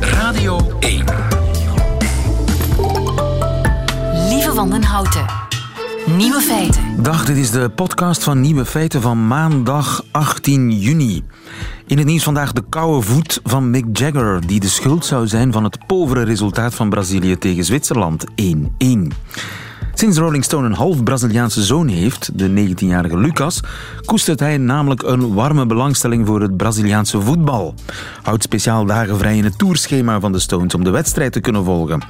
Radio 1. Lieve Wandenhouten. Nieuwe feiten. Dag, dit is de podcast van Nieuwe Feiten van maandag 18 juni. In het nieuws vandaag de koude voet van Mick Jagger, die de schuld zou zijn van het povere resultaat van Brazilië tegen Zwitserland 1-1. Sinds Rolling Stone een half Braziliaanse zoon heeft, de 19-jarige Lucas, koestert hij namelijk een warme belangstelling voor het Braziliaanse voetbal. Houdt speciaal dagen vrij in het tourschema van de Stones om de wedstrijd te kunnen volgen.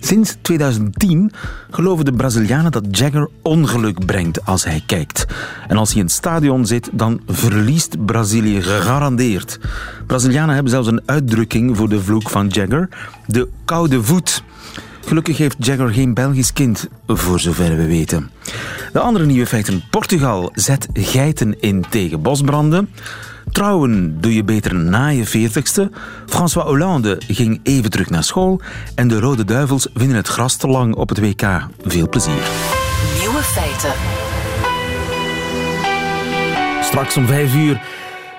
Sinds 2010 geloven de Brazilianen dat Jagger ongeluk brengt als hij kijkt. En als hij in het stadion zit, dan verliest Brazilië gegarandeerd. Brazilianen hebben zelfs een uitdrukking voor de vloek van Jagger: de koude voet. Gelukkig heeft Jagger geen Belgisch kind, voor zover we weten. De andere nieuwe feiten. Portugal zet geiten in tegen bosbranden. Trouwen doe je beter na je veertigste. François Hollande ging even terug naar school. En de Rode Duivels vinden het gras te lang op het WK. Veel plezier. Nieuwe feiten. Straks om vijf uur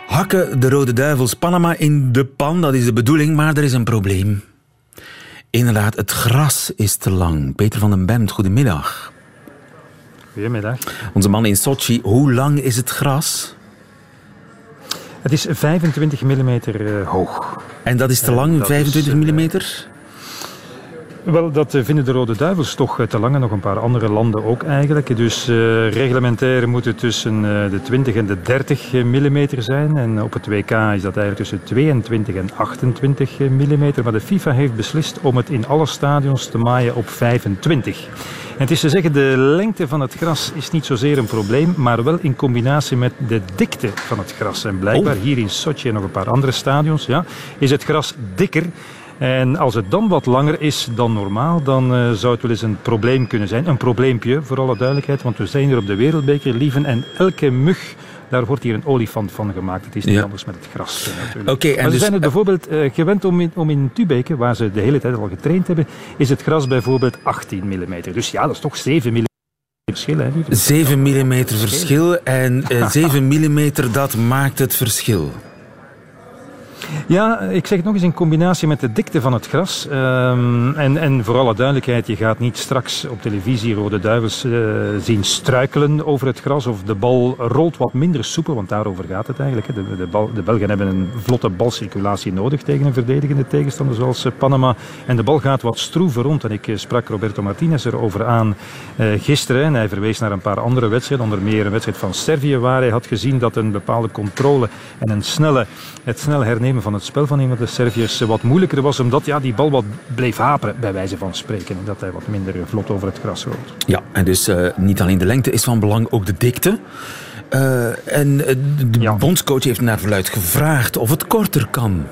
hakken de Rode Duivels Panama in de pan. Dat is de bedoeling, maar er is een probleem. Inderdaad, het gras is te lang. Peter van den Bemt, goedemiddag. Goedemiddag. Onze man in Sochi, hoe lang is het gras? Het is 25 mm hoog. En dat is te Eh, lang, dat 25 is, eh, mm? Wel, dat eh, vinden de Rode Duivels toch eh, te lang en nog een paar andere landen ook eigenlijk. Dus eh, reglementair moet het tussen de 20 en de 30 mm zijn. En op het WK is dat eigenlijk tussen 22 en 28 mm. Maar de FIFA heeft beslist om het in alle stadions te maaien op 25. En het is te zeggen, de lengte van het gras is niet zozeer een probleem, maar wel in combinatie met de dikte van het gras. En blijkbaar Oh. hier in Sochi en nog een paar andere stadions ja, is het gras dikker. En als het dan wat langer is dan normaal, dan eh, zou het wel eens een probleem kunnen zijn. Een probleempje, voor alle duidelijkheid, want we zijn hier op de Wereldbeker, lieven. En elke mug, daar wordt hier een olifant van gemaakt. Het is niet Ja. anders met het gras. eh, natuurlijk. Oké, en maar ze dus- zijn het bijvoorbeeld eh, gewend om in, om in Tubeke, waar ze de hele tijd al getraind hebben, is het gras bijvoorbeeld 18 mm. Dus ja, dat is toch 7 mm verschil. Hè, lieve. 7 mm verschil en eh, 7 mm dat maakt het verschil. Ja, ik zeg het nog eens in combinatie met de dikte van het gras. Ehm, en, en voor alle duidelijkheid, je gaat niet straks op televisie Rode Duivels eh, zien struikelen over het gras. Of de bal rolt wat minder soepel, want daarover gaat het eigenlijk. De, de, bal, de Belgen hebben een vlotte balcirculatie nodig tegen een verdedigende tegenstander zoals eh, Panama. En de bal gaat wat stroever rond. En ik eh, sprak Roberto Martinez erover aan gisteren. En hij verwees naar een paar andere wedstrijden, onder meer een wedstrijd van Servië, waar hij had gezien dat een bepaalde controle en een snelle, het snel hernemen van het spel van een van de Serviërs eh, wat moeilijker was, omdat ja, die bal wat bleef haperen, bij wijze van spreken. En dat hij wat minder eh, vlot over het gras rolt. Ja, en dus eh, niet alleen de lengte is van belang, ook de dikte. En de Ja. bondscoach heeft naar verluid gevraagd of het korter kan.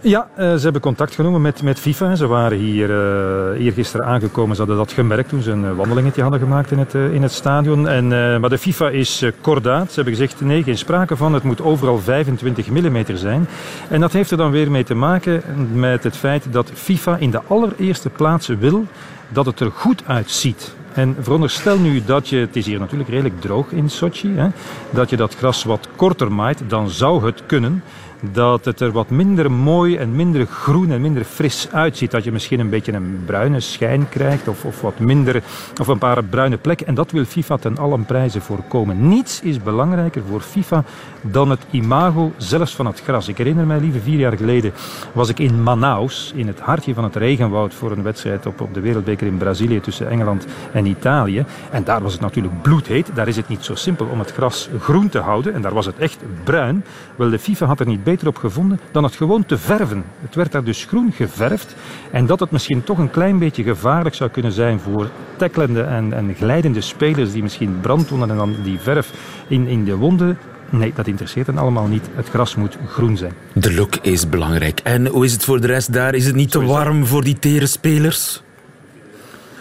Ja, eh, ze hebben contact genomen met, met FIFA. Ze waren hier uh, eergisteren aangekomen. Ze hadden dat gemerkt toen ze een eh, wandelingetje hadden gemaakt in het, in het stadion. En, maar de FIFA is kordaat. Ze hebben gezegd, nee, geen sprake van. Het moet overal 25 mm zijn. En dat heeft er dan weer mee te maken met het feit dat FIFA in de allereerste plaats wil dat het er goed uitziet. En veronderstel nu dat je, het is hier natuurlijk redelijk droog in Sochi, hè, dat je dat gras wat korter maait, dan zou het kunnen dat het er wat minder mooi en minder groen en minder fris uitziet. Dat je misschien een beetje een bruine schijn krijgt of, of wat minder, of een paar bruine plekken. En dat wil FIFA ten allen prijze voorkomen. Niets is belangrijker voor FIFA dan het imago zelfs van het gras. Ik herinner mij, lieve vier jaar geleden was ik in Manaus, in het hartje van het regenwoud, voor een wedstrijd op, op de Wereldbeker in Brazilië tussen Engeland en Italië. En daar was het natuurlijk bloedheet. Daar is het niet zo simpel om het gras groen te houden. En daar was het echt bruin. Wel, de FIFA had er niet beter op gevonden dan het gewoon te verven. Het werd daar dus groen geverfd. En dat het misschien toch een klein beetje gevaarlijk zou kunnen zijn voor tacklende en, en glijdende spelers die misschien brandwonden en dan die verf in, in de wonden Nee, dat interesseert hen allemaal niet. Het gras moet groen zijn. De look is belangrijk. En hoe is het voor de rest daar? Is het niet te warm voor die tere spelers?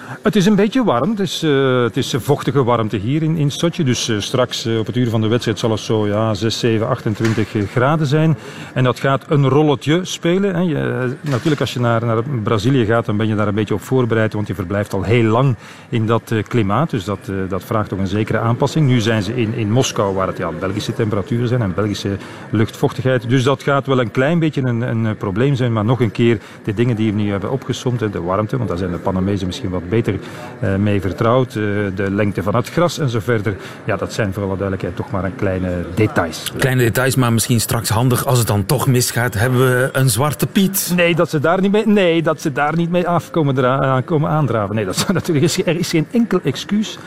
Het is een beetje warm. Het is, uh, het is vochtige warmte hier in, in Sochi. Dus uh, straks uh, op het uur van de wedstrijd zal het zo ja, 6, 7, 28 graden zijn. En dat gaat een rolletje spelen. Hè. Je, natuurlijk, als je naar, naar Brazilië gaat, dan ben je daar een beetje op voorbereid. Want je verblijft al heel lang in dat klimaat. Dus dat, dat vraagt toch een zekere aanpassing. Nu zijn ze in, in Moskou, waar het ja, Belgische temperaturen zijn en Belgische luchtvochtigheid. Dus dat gaat wel een klein beetje een, een probleem zijn. Maar nog een keer, de dingen die we nu hebben opgesomd, de warmte, want daar zijn de Panamezen misschien wat beter uh, mee vertrouwd. Uh, de lengte van het gras en zo verder. Ja, dat zijn voor alle duidelijkheid toch maar een kleine details. Kleine details, maar misschien straks handig als het dan toch misgaat. Hebben we een zwarte Piet? Nee, dat ze daar niet mee, nee, dat ze daar niet mee afkomen komen aandraven. Nee, dat is, natuurlijk er is geen enkel excuus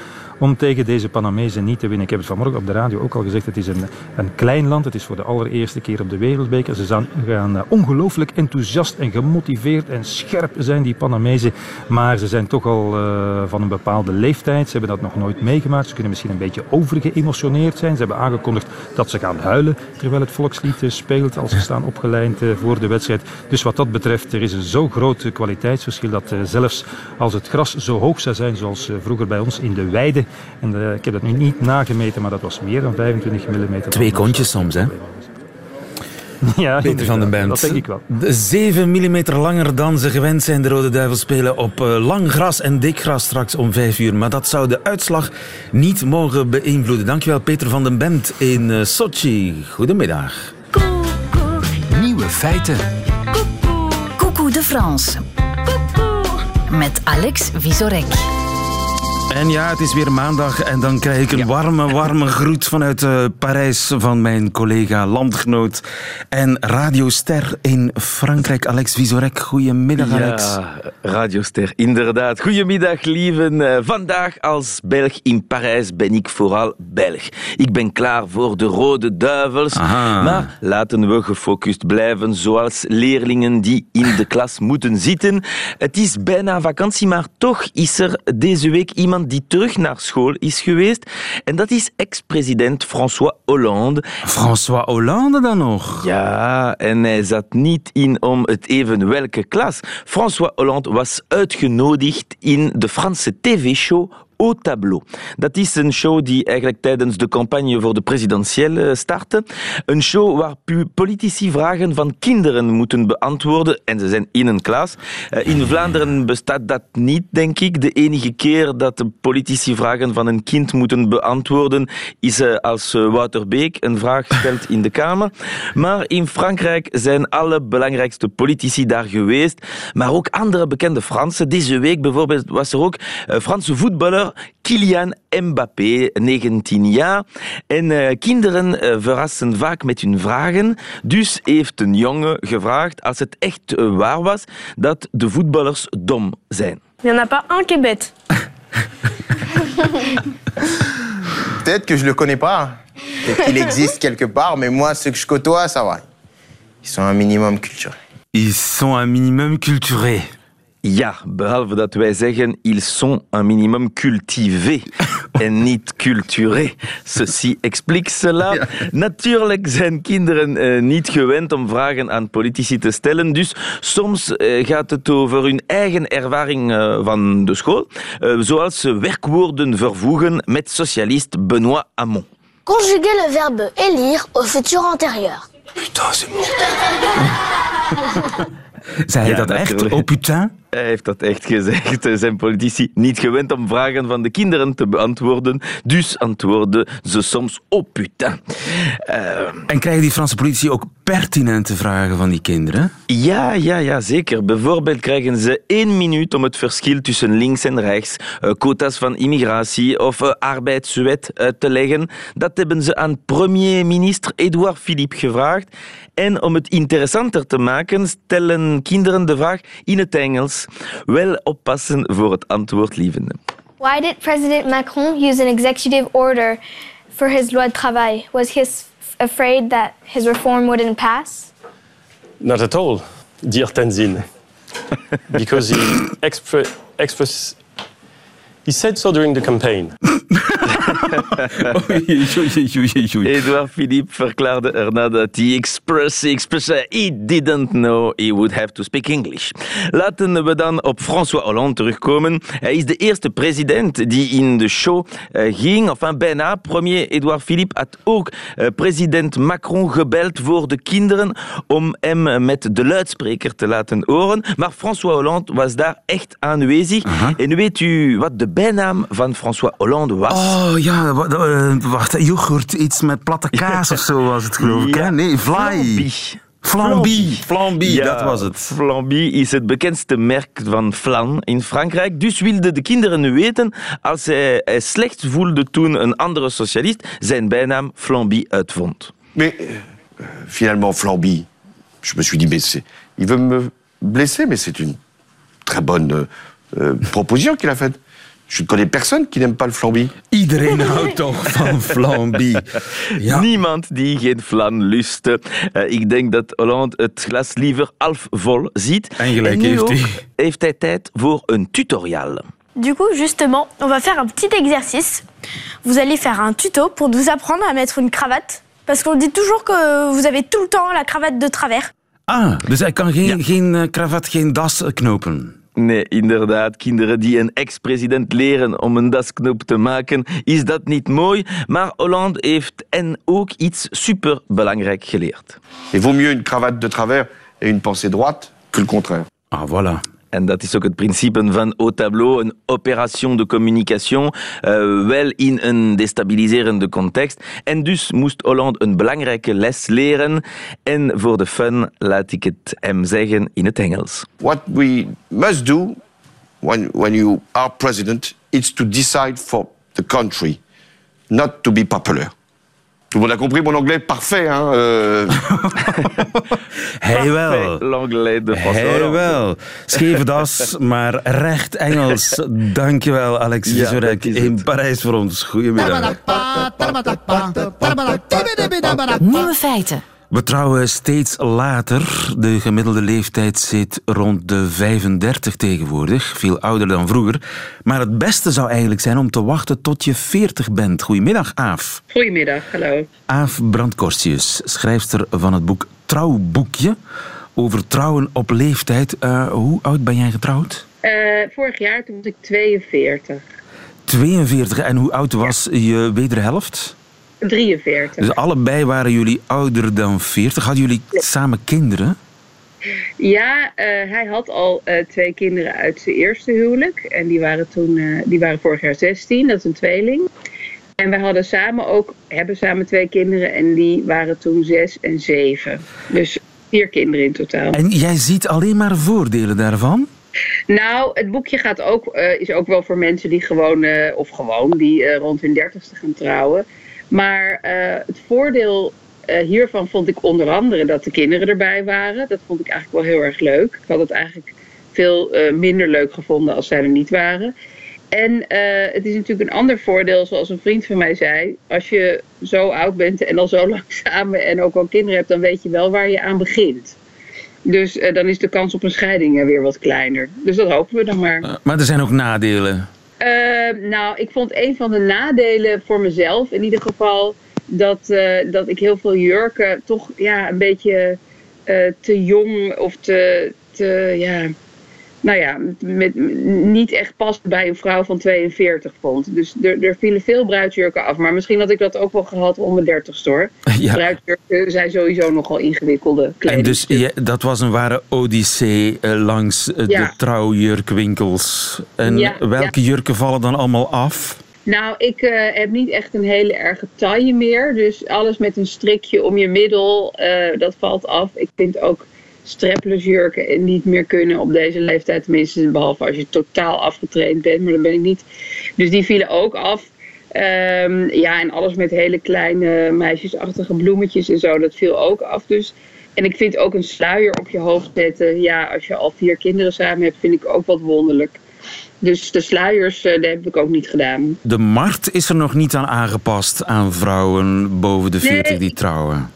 om tegen deze Panamezen niet te winnen. Ik heb het vanmorgen op de radio ook al gezegd. Het is een, een klein land. Het is voor de allereerste keer op de wereldbeker. Ze zijn, gaan uh, ongelooflijk enthousiast en gemotiveerd en scherp zijn, die Panamezen. Maar ze zijn toch al uh, van een bepaalde leeftijd. Ze hebben dat nog nooit meegemaakt. Ze kunnen misschien een beetje overgeëmotioneerd zijn. Ze hebben aangekondigd dat ze gaan huilen terwijl het volkslied uh, speelt als ze staan opgeleid voor de wedstrijd. Dus wat dat betreft, er is een zo groot kwaliteitsverschil dat zelfs als het gras zo hoog zou zijn zoals vroeger bij ons in de weide, en uh, ik heb dat nu niet nagemeten, maar dat was meer dan 25 mm. Twee kontjes soms, hè? Ja, Peter van den Bent. Dat denk ik wel. 7 mm langer dan ze gewend zijn, de Rode Duivels spelen op uh, lang gras en dik gras straks om 5 uur. Maar dat zou de uitslag niet mogen beïnvloeden. Dankjewel Peter van den Bent in uh, Sochi. Goedemiddag. Nieuwe feiten. Coucou. De France. Met Alex Visorek. En ja, het is weer maandag en dan krijg ik een warme, warme groet vanuit uh, Parijs van mijn collega, landgenoot en radioster in Frankrijk, Alex Visorek. Goedemiddag, Alex. Ja, radioster, inderdaad. Goedemiddag, lieven. Uh, vandaag als Belg in Parijs ben ik vooral Belg. Ik ben klaar voor de Rode Duivels, Aha. maar laten we gefocust blijven zoals leerlingen die in de klas moeten zitten. Het is bijna vakantie, maar toch is er deze week iemand die terug naar school is geweest. En dat is ex-president François Hollande. François Hollande dan nog? Ja, en hij zat niet in om het even welke klas. François Hollande was uitgenodigd in de Franse tv-show Au Tableau. Dat is een show die eigenlijk tijdens de campagne voor de presidentiële startte. Een show waar politici vragen van kinderen moeten beantwoorden. En ze zijn in een klas. In Vlaanderen bestaat dat niet, denk ik. De enige keer dat de politici vragen van een kind moeten beantwoorden is als Wouter Beek een vraag stelt in de Kamer. Maar in Frankrijk zijn alle belangrijkste politici daar geweest. Maar ook andere bekende Fransen. Deze week bijvoorbeeld was er ook Franse voetballer Kylian Mbappé, 19 jaar. En uh, kinderen uh, verrassen vaak met hun vragen. Dus heeft een jongen gevraagd, als het echt uh, waar was, dat de voetballers dom zijn. Il n'y en a pas un qui est bête. Peut-être que je le connais pas. Peut-être qu'il existe quelque part, mais moi, ceux que je côtoie, ça va. Ils sont un minimum culturés. Ils sont un minimum culturés. Ja, behalve dat wij zeggen, ils sont un minimum cultivés en niet culturés. Ceci explique cela. Ja. Natuurlijk zijn kinderen uh, niet gewend om vragen aan politici te stellen, dus soms uh, gaat het over hun eigen ervaring uh, van de school, zoals ze werkwoorden vervoegen met socialist Benoît Hamon. Conjuguer le verbe élire au futur antérieur. Putain, c'est mortel. Zei hij ja, dat echt? Oh putain? Hij heeft dat echt gezegd. Zijn politici niet gewend om vragen van de kinderen te beantwoorden. Dus antwoorden ze soms oh putain. Uh, en krijgen die Franse politici ook pertinente vragen van die kinderen? Ja, ja, ja, zeker. Bijvoorbeeld krijgen ze één minuut om het verschil tussen links en rechts, uh, quota's van immigratie of uh, arbeidswet uit te leggen. Dat hebben ze aan premier-minister Edouard Philippe gevraagd. En om het interessanter te maken, stellen kinderen de vraag in het Engels. Wel oppassen voor het antwoord, lievende. Why did President Macron use an executive order for his loi de travail? Was he afraid that his reform wouldn't pass? Not at all, dear Tenzin. because he expre express he said so during the campaign. Edouard Philippe verklaarde erna dat hij expres, expres, he didn't know he would have to speak English. Laten we dan op François Hollande terugkomen. Hij is de eerste president die in de show eh, ging, enfin bijna. Premier Edouard Philippe had ook eh, president Macron gebeld voor de kinderen om hem met de luidspreker te laten horen. Maar François Hollande was daar echt aanwezig. En weet u wat de bijnaam van François Hollande was? Oh ja, wa- eh, wacht, yoghurt, iets met platte kaas of zo was het geloof ik. Ja. Hè? Nee, vlaai. Flamby. Flamby, Ja, dat was het. Flamby is het bekendste merk van flan in Frankrijk. Dus wilden de kinderen weten, als hij, hij slecht voelde toen een andere socialist zijn bijnaam Flamby uitvond. Mais euh, finalement, Flamby, je me suis dit, mais c'est- il veut me blesser, mais c'est une très bonne euh, euh, proposition qu'il a faite. Je ne connais personne qui n'aime pas le Flamby. Iedereen houdt toch van Flamby. Ja. Niemand die geen flan lustte. Eh, ik denk dat Hollande het glas liever half vol ziet. En gelijk nu heeft hij. heeft hij tijd voor een tutorial. Du coup, justement, on va faire un petit exercice. Vous allez faire un tuto pour nous apprendre à mettre une cravate. Parce qu'on dit toujours que vous avez tout le temps la cravate de travers. Ah, dus hij kan geen, geen eh, kravat, geen das knopen. Nee, inderdaad. Kinderen die een ex-president leren om een dasknop te maken, is dat niet mooi. Maar Hollande heeft hen ook iets superbelangrijk geleerd. Il vaut mieux une cravate de travers et une pensée droite que le contraire. Ah, voilà. En dat is ook het principe van au tableau, een operation de communication, eh, wel in een destabiliserende context. En dus moest Hollande een belangrijke les leren. En voor de fun laat ik het hem zeggen in het Engels. What we must do when, when you are president is to decide for the country, not to be popular. Tout le monde a compris mon anglais parfait, hein euh, Hij wel. L'anglais de François Hollande. wel. Scheve das, maar recht Engels. Dankjewel, Alex Ja, Vizorek in. Parijs voor ons. Goedemiddag. Nieuwe feiten. We trouwen steeds later. De gemiddelde leeftijd zit rond de 35 tegenwoordig. Veel ouder dan vroeger. Maar het beste zou eigenlijk zijn om te wachten tot je 40 bent. Goedemiddag, Aaf. Goedemiddag, hallo. Aaf Brandkorstius, schrijfster van het boek Trouwboekje. Over trouwen op leeftijd. Eh, hoe oud ben jij getrouwd? Eh, vorig jaar toen was ik 42. 42. En hoe oud was je wederhelft? 43. Dus allebei waren jullie ouder dan 40. Hadden jullie samen kinderen? Ja, eh, hij had al eh, twee kinderen uit zijn eerste huwelijk. En die waren toen, eh, die waren vorig jaar 16, dat is een tweeling. En wij hadden samen ook, hebben samen twee kinderen en die waren toen zes en zeven. Dus vier kinderen in totaal. En jij ziet alleen maar voordelen daarvan? Nou, het boekje gaat ook, is ook wel voor mensen die gewoon, of gewoon, die rond hun dertigste gaan trouwen. Maar eh, het voordeel eh, hiervan vond ik onder andere dat de kinderen erbij waren. Dat vond ik eigenlijk wel heel erg leuk. Ik had het eigenlijk veel eh, minder leuk gevonden als zij er niet waren. En het is natuurlijk een ander voordeel, zoals een vriend van mij zei. Als je zo oud bent en al zo lang samen en ook al kinderen hebt, dan weet je wel waar je aan begint. Dus dan is de kans op een scheiding weer wat kleiner. Dus dat hopen we dan maar. Maar er zijn ook nadelen. Eh, nou, ik vond een van de nadelen voor mezelf in ieder geval dat, eh, dat ik heel veel jurken toch ja, een beetje eh, te jong of te, te ja, nou ja, met, niet echt past bij een vrouw van 42 vond. Dus er, er vielen veel bruidsjurken af. Maar misschien had ik dat ook wel gehad om mijn 30 hoor. Ja. Bruidsjurken zijn sowieso nogal ingewikkelde En kleding. dus je- dat was een ware odyssee eh, langs eh, Ja. de trouwjurkwinkels. En welke jurken vallen dan allemaal af? Nou, ik eh, heb niet echt een hele erge taille meer. Dus alles met een strikje om je middel, dat valt af. Ik vind ook strapless jurken niet meer kunnen op deze leeftijd. Tenminste, behalve als je totaal afgetraind bent. Maar dat ben ik niet. Dus die vielen ook af. Ehm, ja, en alles met hele kleine meisjesachtige bloemetjes en zo, dat viel ook af. Dus. En ik vind ook een sluier op je hoofd zetten. Ja, als je al vier kinderen samen hebt, vind ik ook wat wonderlijk. Dus de sluiers, eh, dat heb ik ook niet gedaan. De markt is er nog niet aan aangepast aan vrouwen boven de Nee. 40 die trouwen.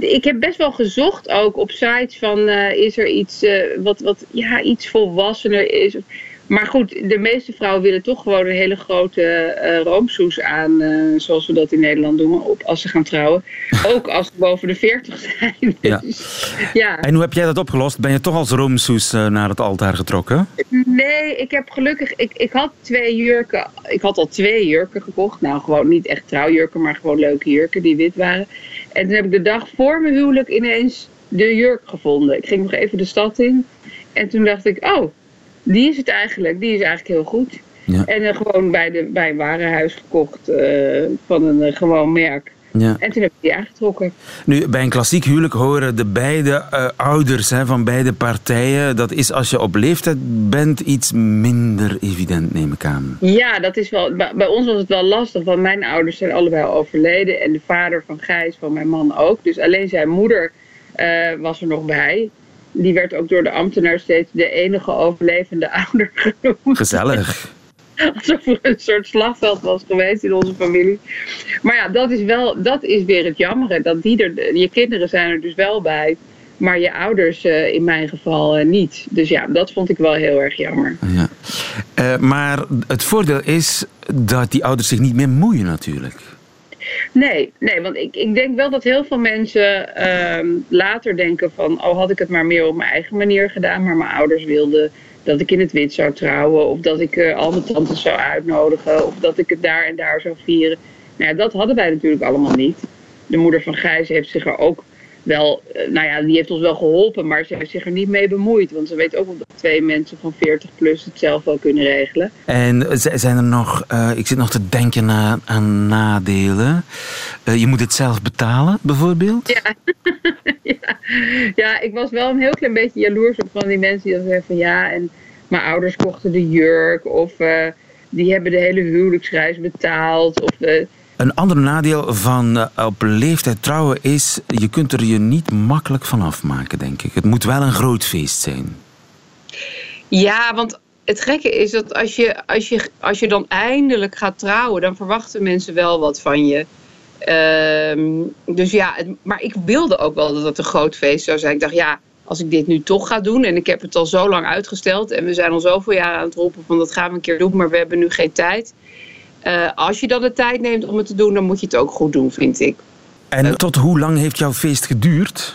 Ik heb best wel gezocht ook op sites van eh, is er iets eh, wat, wat ja, iets volwassener is. Maar goed, de meeste vrouwen willen toch gewoon een hele grote eh roomsoes aan, zoals we dat in Nederland doen, op, als ze gaan trouwen. Ook als ze boven de 40 zijn. Ja. Dus, ja. En hoe heb jij dat opgelost? Ben je toch als roomsoes naar het altaar getrokken? Nee, ik heb gelukkig. Ik, ik had twee jurken. Ik had al twee jurken gekocht. Nou, gewoon niet echt trouwjurken, maar gewoon leuke jurken die wit waren. En toen heb ik de dag voor mijn huwelijk ineens de jurk gevonden. Ik ging nog even de stad in. En toen dacht ik, oh, die is het eigenlijk. Die is eigenlijk heel goed. Ja. En eh, gewoon bij, de, bij een warenhuis gekocht eh, van een eh, gewoon merk. Ja. En toen heb ik die aangetrokken. Nu, bij een klassiek huwelijk horen de beide eh, ouders hè, van beide partijen. Dat is als je op leeftijd bent iets minder evident, neem ik aan. Ja, dat is wel. Bij ons was het wel lastig, want mijn ouders zijn allebei al overleden. En de vader van Gijs, van mijn man ook. Dus alleen zijn moeder eh, was er nog bij. Die werd ook door de ambtenaar steeds de enige overlevende ouder genoemd. Gezellig. Alsof er een soort slagveld was geweest in onze familie. Maar ja, dat is, wel, dat is weer het jammere. Dat die er, je kinderen zijn er dus wel bij. Maar je ouders eh, in mijn geval eh, niet. Dus ja, dat vond ik wel heel erg jammer. Ja. Eh, maar het voordeel is dat die ouders zich niet meer moeien natuurlijk. Nee, nee, want ik, ik denk wel dat heel veel mensen ehm, later denken van... oh, had ik het maar meer op mijn eigen manier gedaan... maar mijn ouders wilden dat ik in het wit zou trouwen... of dat ik eh, al mijn tantes zou uitnodigen... of dat ik het daar en daar zou vieren. Nou dat hadden wij natuurlijk allemaal niet. De moeder van Gijs heeft zich er ook wel... eh, nou ja, die heeft ons wel geholpen... maar ze heeft zich er niet mee bemoeid. Want ze weet ook wel dat twee mensen van 40 plus het zelf wel kunnen regelen. En zijn er nog, eh, ik zit nog te denken aan, aan nadelen. Eh, je moet het zelf betalen, bijvoorbeeld. Ja. ja. ja, ik was wel een heel klein beetje jaloers op van die mensen die dan zeggen van ja, en mijn ouders kochten de jurk of die hebben de hele huwelijksreis betaald. Of, eh, Een ander nadeel van eh, op leeftijd trouwen is, je kunt er je niet makkelijk van afmaken, denk ik. Het moet wel een groot feest zijn. Ja, want het gekke is dat als je, als, je, als je dan eindelijk gaat trouwen, dan verwachten mensen wel wat van je. Ehm, dus ja, maar ik wilde ook wel dat het een groot feest zou zijn. Ik dacht, ja, als ik dit nu toch ga doen en ik heb het al zo lang uitgesteld en we zijn al zoveel jaar aan het roepen van dat gaan we een keer doen, maar we hebben nu geen tijd. Eh, als je dan de tijd neemt om het te doen, dan moet je het ook goed doen, vind ik. En tot hoe lang heeft jouw feest geduurd?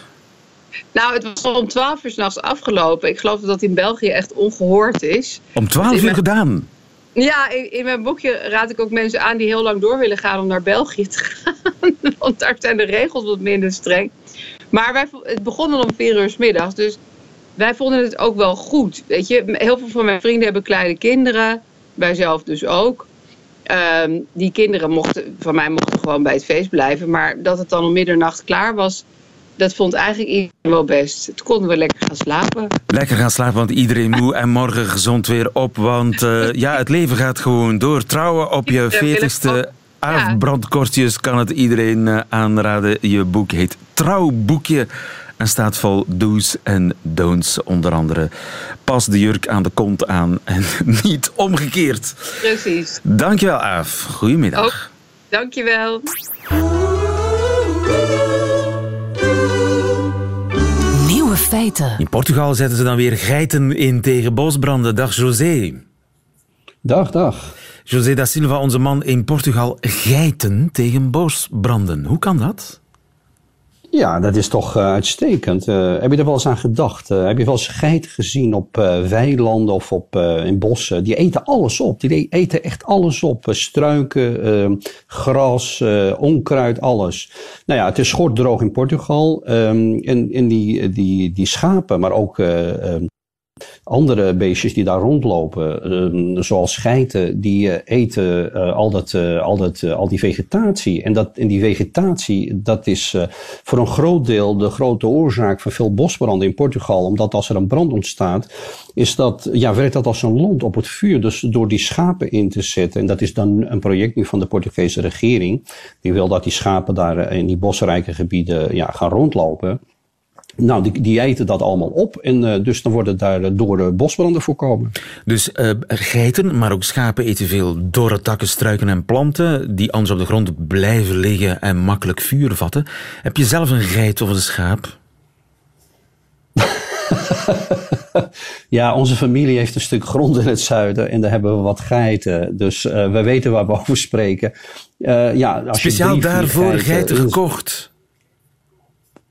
Nou, het was om 12 uur s'nachts afgelopen. Ik geloof dat dat in België echt ongehoord is. Om twaalf In uur mijn- gedaan. Ja, in, in mijn boekje raad ik ook mensen aan die heel lang door willen gaan om naar België te gaan. Want daar zijn de regels wat minder streng. Maar wij, het begon al om vier uur 's middags. Dus wij vonden het ook wel goed. Weet je, heel veel van mijn vrienden hebben kleine kinderen. Wij zelf dus ook. Ehm, die kinderen mochten, van mij mochten gewoon bij het feest blijven. Maar dat het dan om middernacht klaar was, dat vond eigenlijk iedereen wel best. Toen konden we lekker gaan slapen. Lekker gaan slapen, want iedereen moe en morgen gezond weer op. Want eh, ja, het leven gaat gewoon door. Trouwen op je veertigste afbrandkortjes kan het iedereen eh, aanraden. Je boek heet Trouwboekje en staat vol do's en don'ts. Onder andere pas de jurk aan de kont aan en niet omgekeerd. Precies. Dankjewel, Aaf. Goedemiddag. Ook. Dankjewel. Nieuwe feiten. In Portugal zetten ze dan weer geiten in tegen bosbranden. Dag José. Dag, dag. José da Silva, onze man in Portugal, geiten tegen bosbranden. Hoe kan dat? Ja, dat is toch eh, uitstekend. Eh, heb je er wel eens aan gedacht? Eh, heb je wel eens geiten gezien op weilanden of op, in bossen? Die eten alles op. Die eten echt alles op. Struiken, eh, gras, onkruid, alles. Nou ja, het is schortdroog in Portugal. Ehm, en en die, die, die schapen, maar ook eh, ehm, andere beestjes die daar rondlopen, ehm, zoals geiten, die eh, eten eh, al, dat, eh, al, dat, al die vegetatie. En, dat, en die vegetatie, dat is voor een groot deel de grote oorzaak van veel bosbranden in Portugal. Omdat als er een brand ontstaat, is dat, ja, werkt dat als een lont op het vuur. Dus door die schapen in te zetten, en dat is dan een project nu van de Portugese regering, die wil dat die schapen daar in die bosrijke gebieden ja, gaan rondlopen. Nou, die, die eten dat allemaal op en eh, dus dan worden daar eh, door de bosbranden voorkomen. Dus eh, geiten, maar ook schapen eten veel dorre takken, struiken en planten die anders op de grond blijven liggen en makkelijk vuur vatten. Heb je zelf een geit of een schaap? Ja, onze familie heeft een stuk grond in het zuiden en daar hebben we wat geiten. Dus uh, we weten waar we over spreken. Ja, als Speciaal je drie, daarvoor geiten gekocht?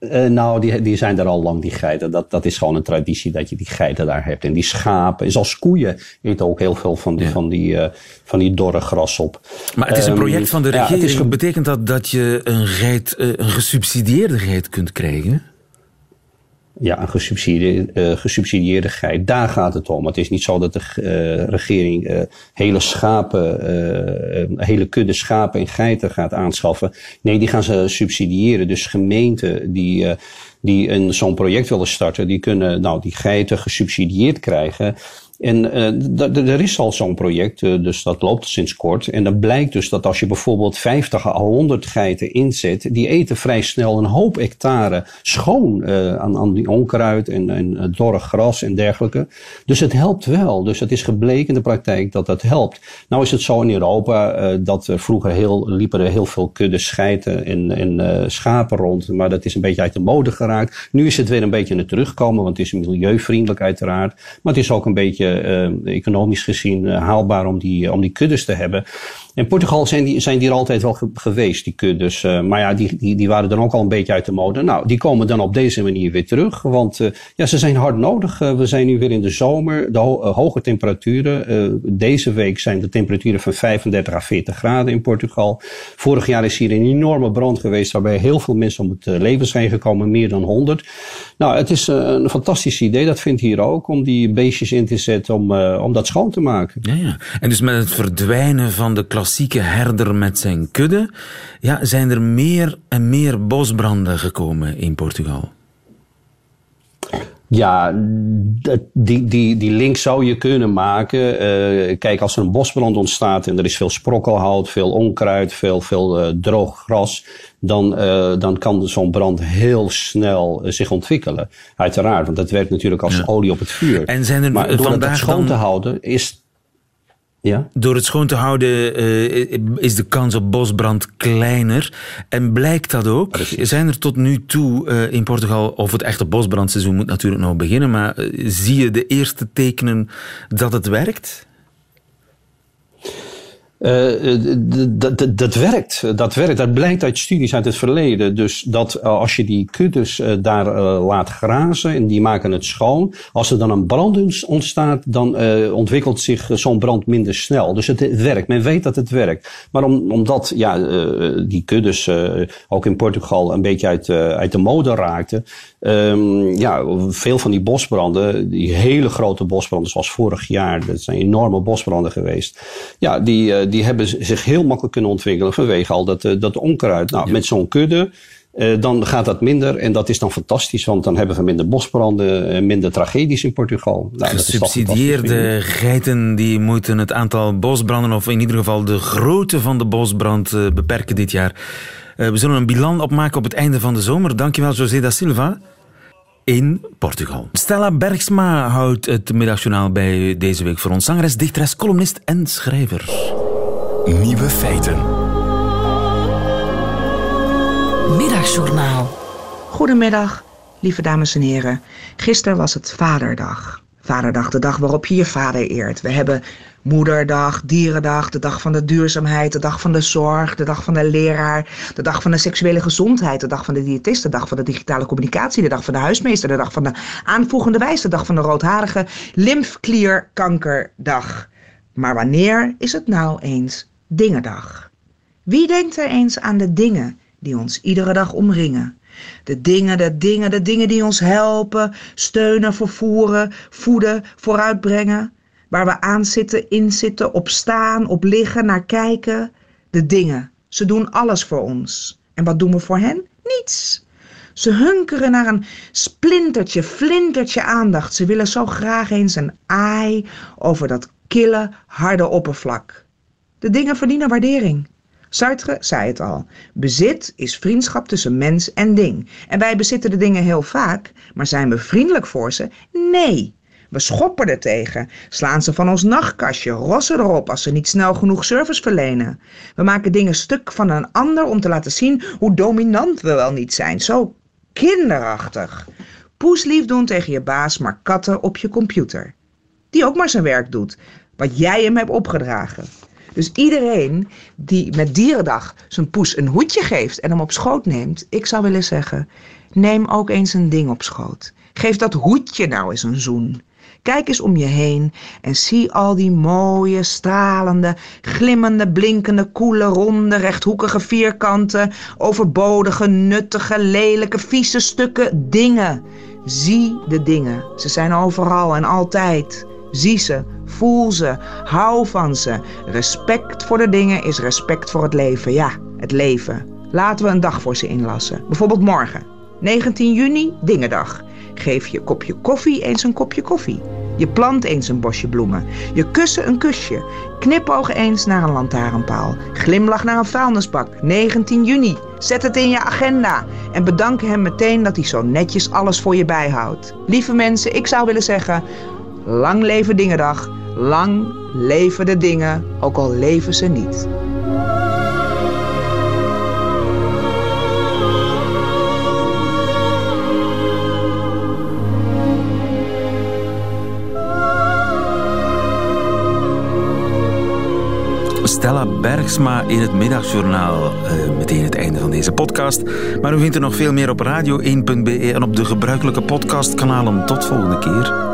Uh, nou, die, die zijn er al lang, die geiten. Dat, dat is gewoon een traditie dat je die geiten daar hebt. En die schapen, en zelfs koeien eten ook heel veel van die, ja. van die, uh, van die dorre gras op. Maar het is een project van de regering. Ja, is... Betekent dat dat je een, geit, uh, een gesubsidieerde geit kunt krijgen? Ja, een gesubsidieerde, uh, gesubsidieerde geit. Daar gaat het om. Het is niet zo dat de uh, regering uh, hele schapen, hele kudde schapen en geiten gaat aanschaffen. Nee, die gaan ze subsidiëren. Dus gemeenten die, die een, zo'n project willen starten, die kunnen nou, die geiten gesubsidieerd krijgen. En uh, er is al zo'n project, uh, dus dat loopt sinds kort. En dan blijkt dus dat als je bijvoorbeeld 50 à 100 geiten inzet, die eten vrij snel een hoop hectare schoon uh, aan, aan die onkruid en, en dorre gras en dergelijke. Dus het helpt wel. Dus het is gebleken in de praktijk dat dat helpt. Nou is het zo in Europa dat er vroeger heel, liepen er heel veel kudde scheiten en, en schapen rond, maar dat is een beetje uit de mode geraakt. Nu is het weer een beetje naar terugkomen, want het is milieuvriendelijk uiteraard, maar het is ook een beetje economisch gezien uh, haalbaar om die, om die kuddes te hebben. In Portugal zijn die, zijn die er altijd wel ge geweest, die kuddes. Maar ja, die, die, die waren dan ook al een beetje uit de mode. Nou, die komen dan op deze manier weer terug. Want ja, ze zijn hard nodig. we zijn nu weer in de zomer. De ho hoge temperaturen. deze week zijn de temperaturen van 35 à 40 graden in Portugal. Vorig jaar is hier een enorme brand geweest waarbij heel veel mensen om het leven zijn gekomen. Meer dan 100. Nou, het is een fantastisch idee. Dat vindt hier ook. Om die beestjes in te zetten om, uh, om dat schoon te maken. Ja, ja. En dus met het verdwijnen van de klassieke herder met zijn kudde, ja, zijn er meer en meer bosbranden gekomen in Portugal. Ja, die, die, die link zou je kunnen maken. Uh, kijk, als er een bosbrand ontstaat en er is veel sprokkelhout, veel onkruid, veel, veel uh, droog gras, dan, uh, dan kan zo'n brand heel snel zich ontwikkelen. Uiteraard, want dat werkt natuurlijk als ja. olie op het vuur. En zijn er maar door vandaag het schoon dan... te houden is ja? Door het schoon te houden uh, is de kans op bosbrand kleiner. En blijkt dat ook? Precies. Zijn er tot nu toe uh, in Portugal, of het echte bosbrandseizoen moet natuurlijk nog beginnen, maar uh, zie je de eerste tekenen dat het werkt? Uh, dat, dat werkt. Dat werkt. Dat blijkt uit studies uit het verleden. Dus dat uh, als je die kuddes daar laat grazen en die maken het schoon. Als er dan een brand ontstaat, dan ontwikkelt zich zo'n brand minder snel. Dus het werkt. Men weet dat het werkt. Maar om, omdat ja, die kuddes ook in Portugal een beetje uit, uit de mode raakten. Um, ja, veel van die bosbranden, die hele grote bosbranden zoals vorig jaar. Dat zijn enorme bosbranden geweest. Ja, die die hebben zich heel makkelijk kunnen ontwikkelen vanwege al dat, dat onkruid. Nou, ja. met zo'n kudde. Uh, dan gaat dat minder en dat is dan fantastisch, want dan hebben we minder bosbranden en minder tragedies in Portugal. Nou, Gesubsidieerde geiten die moeten het aantal bosbranden, of in ieder geval de grootte van de bosbrand, uh, beperken dit jaar. Uh, we zullen een bilan opmaken op het einde van de zomer. Dankjewel, José da Silva in Portugal. Stella Bergsma houdt het middagjournaal bij deze week voor ons. Zangeres, dichteres, columnist en schrijver. Nieuwe feiten. Middagjournaal. Goedemiddag, lieve dames en heren. Gisteren was het Vaderdag. Vaderdag, de dag waarop je je vader eert. We hebben Moederdag, Dierendag, de dag van de duurzaamheid, de dag van de zorg, de dag van de leraar, de dag van de seksuele gezondheid, de dag van de diëtist, de dag van de digitale communicatie, de dag van de huismeester, de dag van de aanvoegende wijs, de dag van de roodharige lymfklierkankerdag. Maar wanneer is het nou eens Dingendag? Wie denkt er eens aan de dingen die ons iedere dag omringen? De dingen, de dingen, de dingen die ons helpen, steunen, vervoeren, voeden, vooruitbrengen. Waar we aan zitten, in zitten, op staan, op liggen, naar kijken. De dingen. Ze doen alles voor ons. En wat doen we voor hen? Niets. Ze hunkeren naar een splintertje, flintertje aandacht. Ze willen zo graag eens een aai over dat kille, harde oppervlak. De dingen verdienen waardering. Sartre zei het al. Bezit is vriendschap tussen mens en ding. En wij bezitten de dingen heel vaak, maar zijn we vriendelijk voor ze? Nee. We schoppen er tegen, slaan ze van ons nachtkastje, rossen erop als ze niet snel genoeg service verlenen. We maken dingen stuk van een ander om te laten zien hoe dominant we wel niet zijn. Zo kinderachtig. Poeslief doen tegen je baas, maar katten op je computer. Die ook maar zijn werk doet, wat jij hem hebt opgedragen. Dus iedereen die met Dierendag zijn poes een hoedje geeft en hem op schoot neemt, ik zou willen zeggen, neem ook eens een ding op schoot. Geef dat hoedje nou eens een zoen. Kijk eens om je heen en zie al die mooie, stralende, glimmende, blinkende, koele, ronde, rechthoekige vierkanten, overbodige, nuttige, lelijke, vieze stukken dingen. Zie de dingen. Ze zijn overal en altijd. Zie ze, voel ze, hou van ze. Respect voor de dingen is respect voor het leven. Ja, het leven. Laten we een dag voor ze inlassen. Bijvoorbeeld morgen, 19 juni, Dingendag. Geef je kopje koffie eens een kopje koffie. Je plant eens een bosje bloemen. Je kussen een kusje. Knipoog eens naar een lantaarnpaal. Glimlach naar een vuilnisbak. 19 juni. Zet het in je agenda. En bedank hem meteen dat hij zo netjes alles voor je bijhoudt. Lieve mensen, ik zou willen zeggen... Lang leven Dingendag. Lang leven de dingen, ook al leven ze niet. Stella Bergsma in het middagjournaal. Uh, meteen het einde van deze podcast. Maar u vindt er nog veel meer op radio1.be en op de gebruikelijke podcastkanalen. Tot volgende keer.